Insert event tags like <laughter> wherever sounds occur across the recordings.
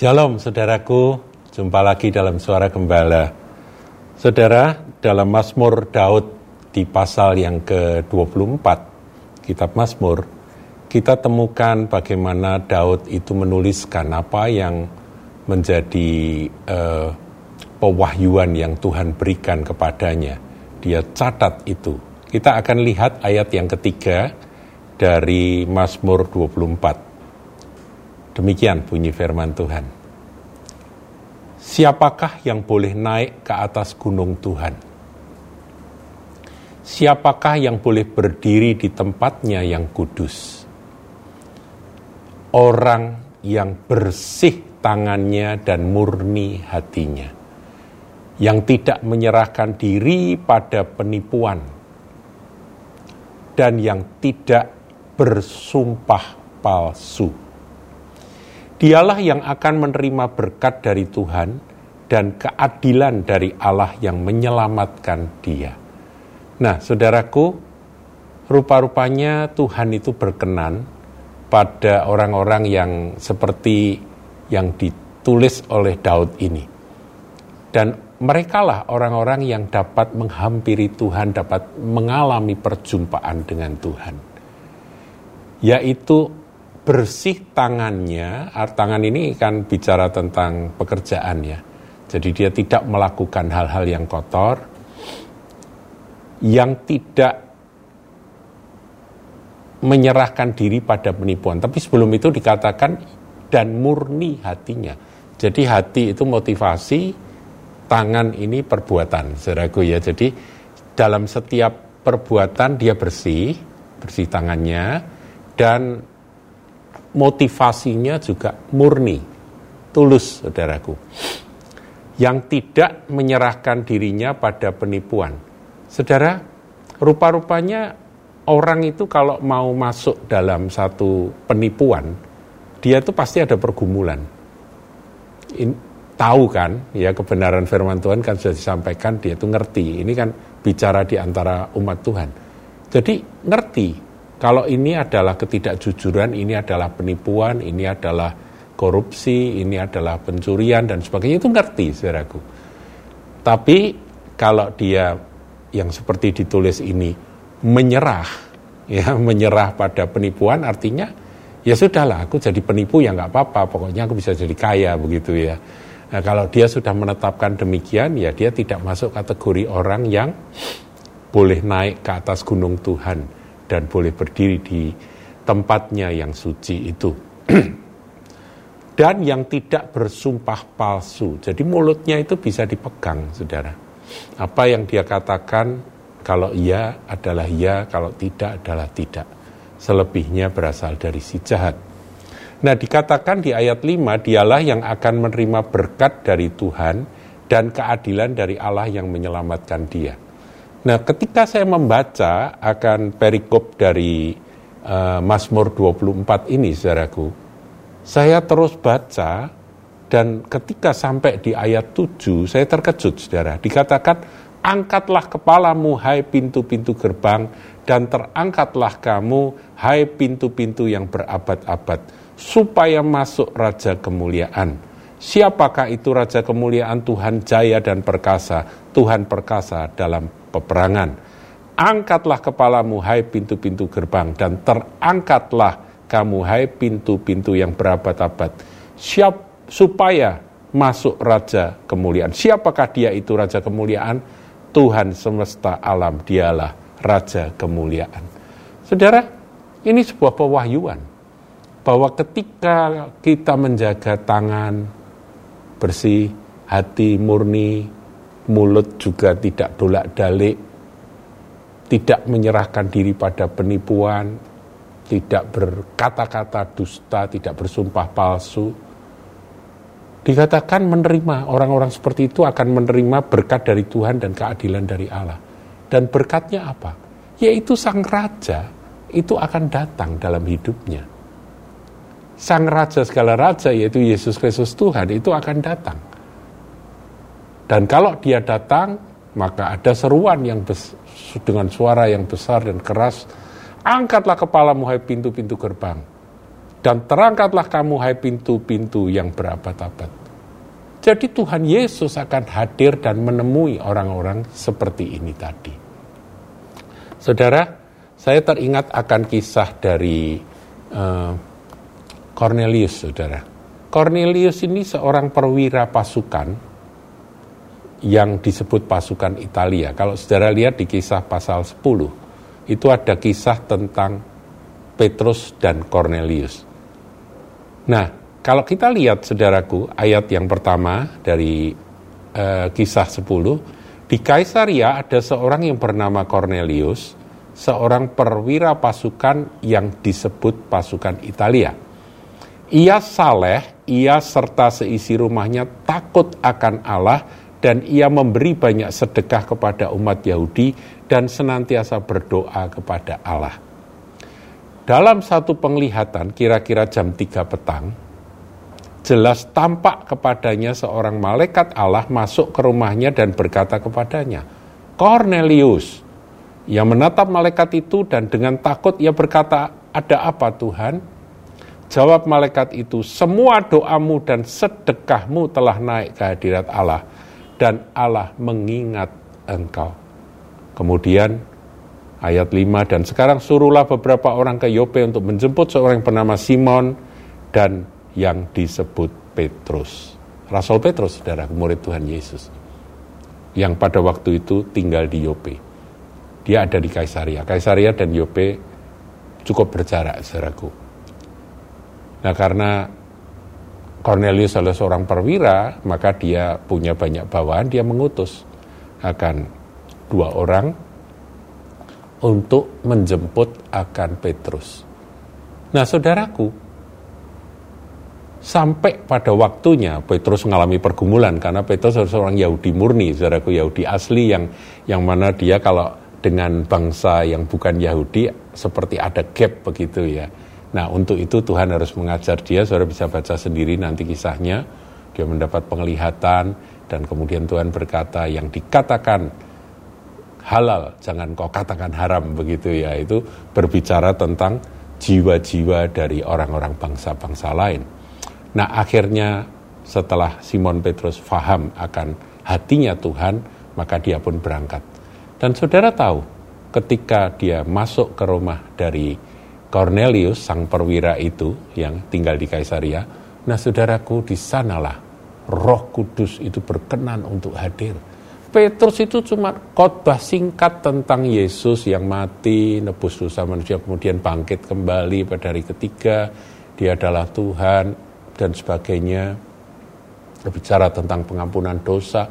Shalom saudaraku, jumpa lagi dalam suara gembala. Saudara, dalam Mazmur Daud di pasal yang ke-24, kitab Mazmur, kita temukan bagaimana Daud itu menuliskan apa yang menjadi uh, pewahyuan yang Tuhan berikan kepadanya. Dia catat itu. Kita akan lihat ayat yang ketiga dari Mazmur 24. Demikian bunyi firman Tuhan. Siapakah yang boleh naik ke atas gunung Tuhan? Siapakah yang boleh berdiri di tempatnya yang kudus? Orang yang bersih tangannya dan murni hatinya, yang tidak menyerahkan diri pada penipuan, dan yang tidak bersumpah palsu Dialah yang akan menerima berkat dari Tuhan dan keadilan dari Allah yang menyelamatkan dia. Nah, saudaraku, rupa-rupanya Tuhan itu berkenan pada orang-orang yang seperti yang ditulis oleh Daud ini. Dan merekalah orang-orang yang dapat menghampiri Tuhan, dapat mengalami perjumpaan dengan Tuhan. Yaitu bersih tangannya, tangan ini kan bicara tentang pekerjaan ya. Jadi dia tidak melakukan hal-hal yang kotor, yang tidak menyerahkan diri pada penipuan. Tapi sebelum itu dikatakan dan murni hatinya. Jadi hati itu motivasi, tangan ini perbuatan, saudaraku ya. Jadi dalam setiap perbuatan dia bersih, bersih tangannya, dan motivasinya juga murni, tulus, saudaraku. Yang tidak menyerahkan dirinya pada penipuan. Saudara, rupa-rupanya orang itu kalau mau masuk dalam satu penipuan, dia itu pasti ada pergumulan. In, tahu kan, ya kebenaran firman Tuhan kan sudah disampaikan, dia itu ngerti. Ini kan bicara di antara umat Tuhan. Jadi ngerti kalau ini adalah ketidakjujuran, ini adalah penipuan, ini adalah korupsi, ini adalah pencurian dan sebagainya itu ngerti saudaraku. Tapi kalau dia yang seperti ditulis ini menyerah, <laughs> ya menyerah pada penipuan artinya ya sudahlah aku jadi penipu ya nggak apa-apa, pokoknya aku bisa jadi kaya begitu ya. Nah, kalau dia sudah menetapkan demikian ya dia tidak masuk kategori orang yang boleh naik ke atas gunung Tuhan dan boleh berdiri di tempatnya yang suci itu. <clears throat> dan yang tidak bersumpah palsu. Jadi mulutnya itu bisa dipegang, saudara. Apa yang dia katakan, kalau iya adalah iya, kalau tidak adalah tidak. Selebihnya berasal dari si jahat. Nah dikatakan di ayat 5, dialah yang akan menerima berkat dari Tuhan dan keadilan dari Allah yang menyelamatkan dia. Nah, ketika saya membaca akan perikop dari uh, Mazmur 24 ini, saudaraku, saya terus baca dan ketika sampai di ayat 7, saya terkejut, saudara. Dikatakan, angkatlah kepalamu, hai pintu-pintu gerbang, dan terangkatlah kamu, hai pintu-pintu yang berabad-abad, supaya masuk Raja Kemuliaan. Siapakah itu Raja Kemuliaan Tuhan Jaya dan Perkasa, Tuhan Perkasa dalam peperangan. Angkatlah kepalamu, hai pintu-pintu gerbang, dan terangkatlah kamu, hai pintu-pintu yang berabad-abad. Siap supaya masuk Raja Kemuliaan. Siapakah dia itu Raja Kemuliaan? Tuhan semesta alam, dialah Raja Kemuliaan. Saudara, ini sebuah pewahyuan bahwa ketika kita menjaga tangan bersih, hati murni, mulut juga tidak dolak-dalik, tidak menyerahkan diri pada penipuan, tidak berkata-kata dusta, tidak bersumpah palsu. Dikatakan menerima, orang-orang seperti itu akan menerima berkat dari Tuhan dan keadilan dari Allah. Dan berkatnya apa? Yaitu sang raja itu akan datang dalam hidupnya. Sang raja segala raja yaitu Yesus Kristus Tuhan itu akan datang dan kalau dia datang, maka ada seruan yang dengan suara yang besar dan keras, angkatlah kepalamu hai pintu-pintu gerbang, dan terangkatlah kamu hai pintu-pintu yang berabad-abad. Jadi Tuhan Yesus akan hadir dan menemui orang-orang seperti ini tadi. Saudara, saya teringat akan kisah dari uh, Cornelius, saudara. Cornelius ini seorang perwira pasukan yang disebut pasukan Italia. Kalau saudara lihat di kisah pasal 10, itu ada kisah tentang Petrus dan Cornelius. Nah, kalau kita lihat saudaraku, ayat yang pertama dari uh, kisah 10, di Kaisaria ada seorang yang bernama Cornelius, seorang perwira pasukan yang disebut pasukan Italia. Ia saleh, ia serta seisi rumahnya takut akan Allah dan ia memberi banyak sedekah kepada umat Yahudi dan senantiasa berdoa kepada Allah. Dalam satu penglihatan kira-kira jam 3 petang, jelas tampak kepadanya seorang malaikat Allah masuk ke rumahnya dan berkata kepadanya, Cornelius, yang menatap malaikat itu dan dengan takut ia berkata, ada apa Tuhan? Jawab malaikat itu, semua doamu dan sedekahmu telah naik ke hadirat Allah dan Allah mengingat engkau. Kemudian ayat 5 dan sekarang suruhlah beberapa orang ke Yope untuk menjemput seorang yang bernama Simon dan yang disebut Petrus. Rasul Petrus, saudara, murid Tuhan Yesus. Yang pada waktu itu tinggal di Yope. Dia ada di Kaisaria. Kaisaria dan Yope cukup berjarak, saudaraku. Nah karena Cornelius adalah seorang perwira, maka dia punya banyak bawaan, dia mengutus akan dua orang untuk menjemput akan Petrus. Nah, saudaraku, sampai pada waktunya Petrus mengalami pergumulan karena Petrus adalah seorang Yahudi murni, saudaraku Yahudi asli yang yang mana dia kalau dengan bangsa yang bukan Yahudi seperti ada gap begitu ya Nah untuk itu Tuhan harus mengajar dia, saudara bisa baca sendiri nanti kisahnya. Dia mendapat penglihatan dan kemudian Tuhan berkata yang dikatakan halal, jangan kau katakan haram begitu ya. Itu berbicara tentang jiwa-jiwa dari orang-orang bangsa-bangsa lain. Nah akhirnya setelah Simon Petrus faham akan hatinya Tuhan, maka dia pun berangkat. Dan saudara tahu, ketika dia masuk ke rumah dari Cornelius, sang perwira itu yang tinggal di Kaisaria, nah saudaraku di sanalah roh kudus itu berkenan untuk hadir. Petrus itu cuma khotbah singkat tentang Yesus yang mati, nebus dosa manusia, kemudian bangkit kembali pada hari ketiga, dia adalah Tuhan, dan sebagainya. Berbicara tentang pengampunan dosa.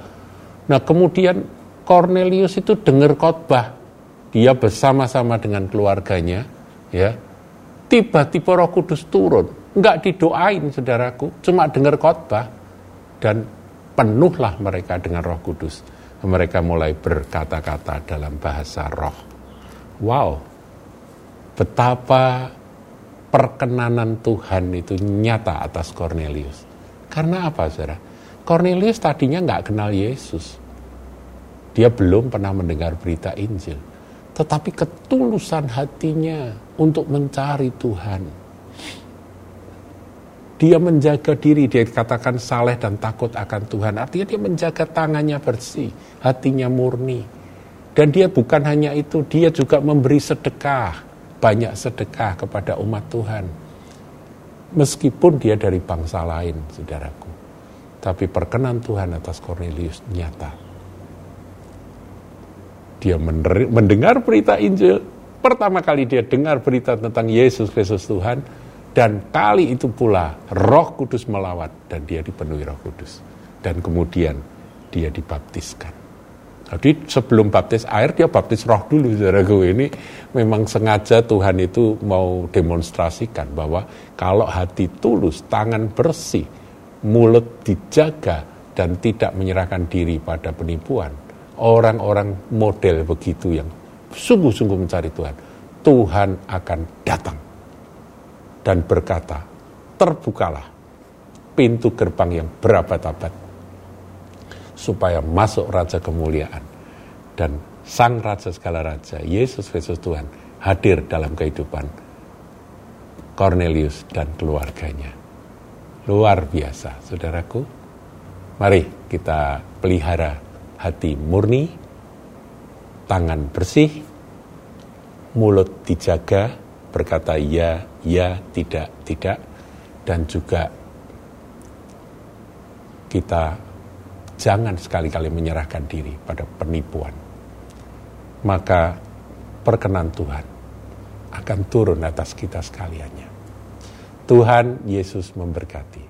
Nah kemudian Cornelius itu dengar khotbah, dia bersama-sama dengan keluarganya, ya tiba-tiba roh kudus turun. Enggak didoain saudaraku, cuma dengar khotbah dan penuhlah mereka dengan roh kudus. Mereka mulai berkata-kata dalam bahasa roh. Wow, betapa perkenanan Tuhan itu nyata atas Cornelius. Karena apa saudara? Cornelius tadinya nggak kenal Yesus. Dia belum pernah mendengar berita Injil tetapi ketulusan hatinya untuk mencari Tuhan. Dia menjaga diri, dia dikatakan saleh dan takut akan Tuhan. Artinya dia menjaga tangannya bersih, hatinya murni. Dan dia bukan hanya itu, dia juga memberi sedekah, banyak sedekah kepada umat Tuhan. Meskipun dia dari bangsa lain, saudaraku. Tapi perkenan Tuhan atas Cornelius nyata dia mendengar berita Injil, pertama kali dia dengar berita tentang Yesus Kristus Tuhan, dan kali itu pula roh kudus melawat dan dia dipenuhi roh kudus. Dan kemudian dia dibaptiskan. Jadi sebelum baptis air dia baptis roh dulu saudaraku ini memang sengaja Tuhan itu mau demonstrasikan bahwa kalau hati tulus, tangan bersih, mulut dijaga dan tidak menyerahkan diri pada penipuan, orang-orang model begitu yang sungguh-sungguh mencari Tuhan, Tuhan akan datang dan berkata, terbukalah pintu gerbang yang berabad-abad supaya masuk Raja kemuliaan dan Sang Raja segala Raja, Yesus Kristus Tuhan, hadir dalam kehidupan Cornelius dan keluarganya. Luar biasa, saudaraku. Mari kita pelihara hati murni, tangan bersih, mulut dijaga, berkata ya, ya, tidak, tidak, dan juga kita jangan sekali-kali menyerahkan diri pada penipuan. Maka perkenan Tuhan akan turun atas kita sekaliannya. Tuhan Yesus memberkati.